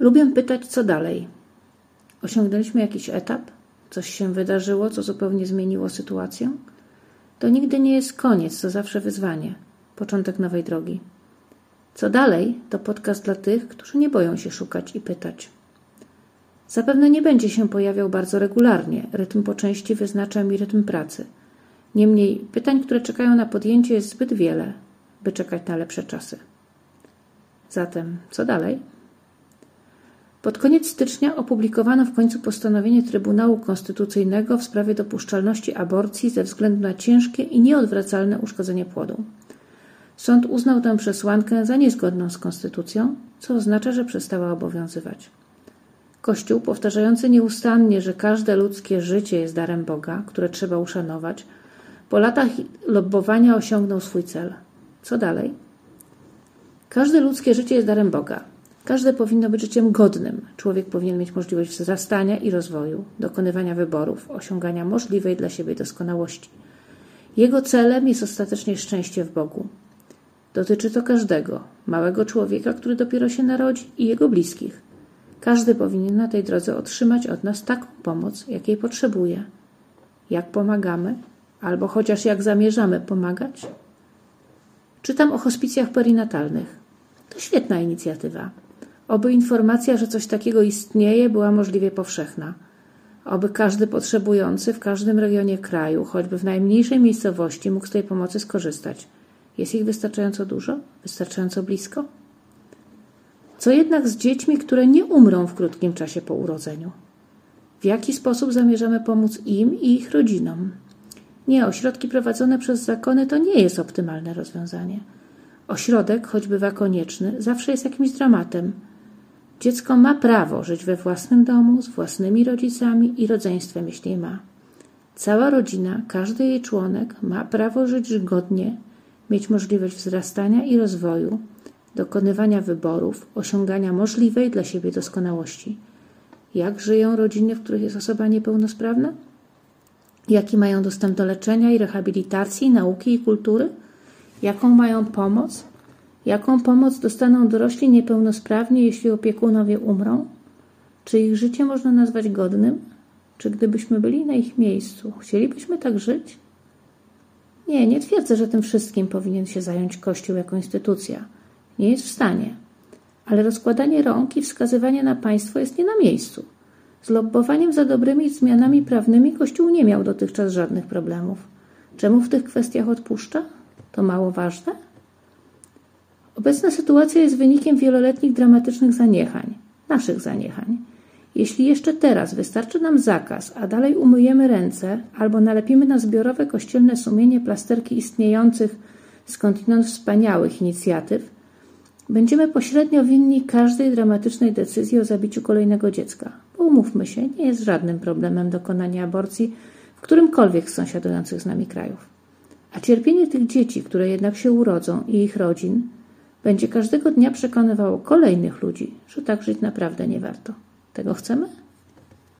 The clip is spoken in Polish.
Lubię pytać, co dalej. Osiągnęliśmy jakiś etap? Coś się wydarzyło, co zupełnie zmieniło sytuację? To nigdy nie jest koniec, to zawsze wyzwanie, początek nowej drogi. Co dalej to podcast dla tych, którzy nie boją się szukać i pytać. Zapewne nie będzie się pojawiał bardzo regularnie, rytm po części wyznacza mi rytm pracy. Niemniej pytań, które czekają na podjęcie, jest zbyt wiele, by czekać na lepsze czasy. Zatem, co dalej? Pod koniec stycznia opublikowano w końcu postanowienie Trybunału Konstytucyjnego w sprawie dopuszczalności aborcji ze względu na ciężkie i nieodwracalne uszkodzenie płodu. Sąd uznał tę przesłankę za niezgodną z konstytucją, co oznacza, że przestała obowiązywać. Kościół, powtarzający nieustannie, że każde ludzkie życie jest darem Boga, które trzeba uszanować, po latach lobbowania osiągnął swój cel. Co dalej? Każde ludzkie życie jest darem Boga. Każde powinno być życiem godnym. Człowiek powinien mieć możliwość wzrastania i rozwoju, dokonywania wyborów, osiągania możliwej dla siebie doskonałości. Jego celem jest ostatecznie szczęście w Bogu. Dotyczy to każdego, małego człowieka, który dopiero się narodzi i jego bliskich. Każdy powinien na tej drodze otrzymać od nas taką pomoc, jakiej potrzebuje. Jak pomagamy, albo chociaż jak zamierzamy pomagać? Czytam o hospicjach perinatalnych. To świetna inicjatywa. Oby informacja, że coś takiego istnieje, była możliwie powszechna. Oby każdy potrzebujący w każdym regionie kraju, choćby w najmniejszej miejscowości, mógł z tej pomocy skorzystać. Jest ich wystarczająco dużo? Wystarczająco blisko? Co jednak z dziećmi, które nie umrą w krótkim czasie po urodzeniu? W jaki sposób zamierzamy pomóc im i ich rodzinom? Nie, ośrodki prowadzone przez zakony to nie jest optymalne rozwiązanie. Ośrodek, choć bywa konieczny, zawsze jest jakimś dramatem. Dziecko ma prawo żyć we własnym domu, z własnymi rodzicami i rodzeństwem, jeśli ma. Cała rodzina, każdy jej członek ma prawo żyć godnie, mieć możliwość wzrastania i rozwoju, dokonywania wyborów, osiągania możliwej dla siebie doskonałości. Jak żyją rodziny, w których jest osoba niepełnosprawna? Jaki mają dostęp do leczenia i rehabilitacji, nauki i kultury? Jaką mają pomoc? Jaką pomoc dostaną dorośli niepełnosprawni, jeśli opiekunowie umrą? Czy ich życie można nazwać godnym? Czy gdybyśmy byli na ich miejscu, chcielibyśmy tak żyć? Nie, nie twierdzę, że tym wszystkim powinien się zająć Kościół jako instytucja. Nie jest w stanie. Ale rozkładanie rąk i wskazywanie na państwo jest nie na miejscu. Z lobbowaniem za dobrymi zmianami prawnymi Kościół nie miał dotychczas żadnych problemów. Czemu w tych kwestiach odpuszcza? To mało ważne? Obecna sytuacja jest wynikiem wieloletnich dramatycznych zaniechań, naszych zaniechań. Jeśli jeszcze teraz wystarczy nam zakaz, a dalej umyjemy ręce albo nalepimy na zbiorowe kościelne sumienie plasterki istniejących skądinąd wspaniałych inicjatyw, będziemy pośrednio winni każdej dramatycznej decyzji o zabiciu kolejnego dziecka. Bo umówmy się, nie jest żadnym problemem dokonanie aborcji w którymkolwiek z sąsiadujących z nami krajów. A cierpienie tych dzieci, które jednak się urodzą i ich rodzin, będzie każdego dnia przekonywało kolejnych ludzi, że tak żyć naprawdę nie warto. Tego chcemy?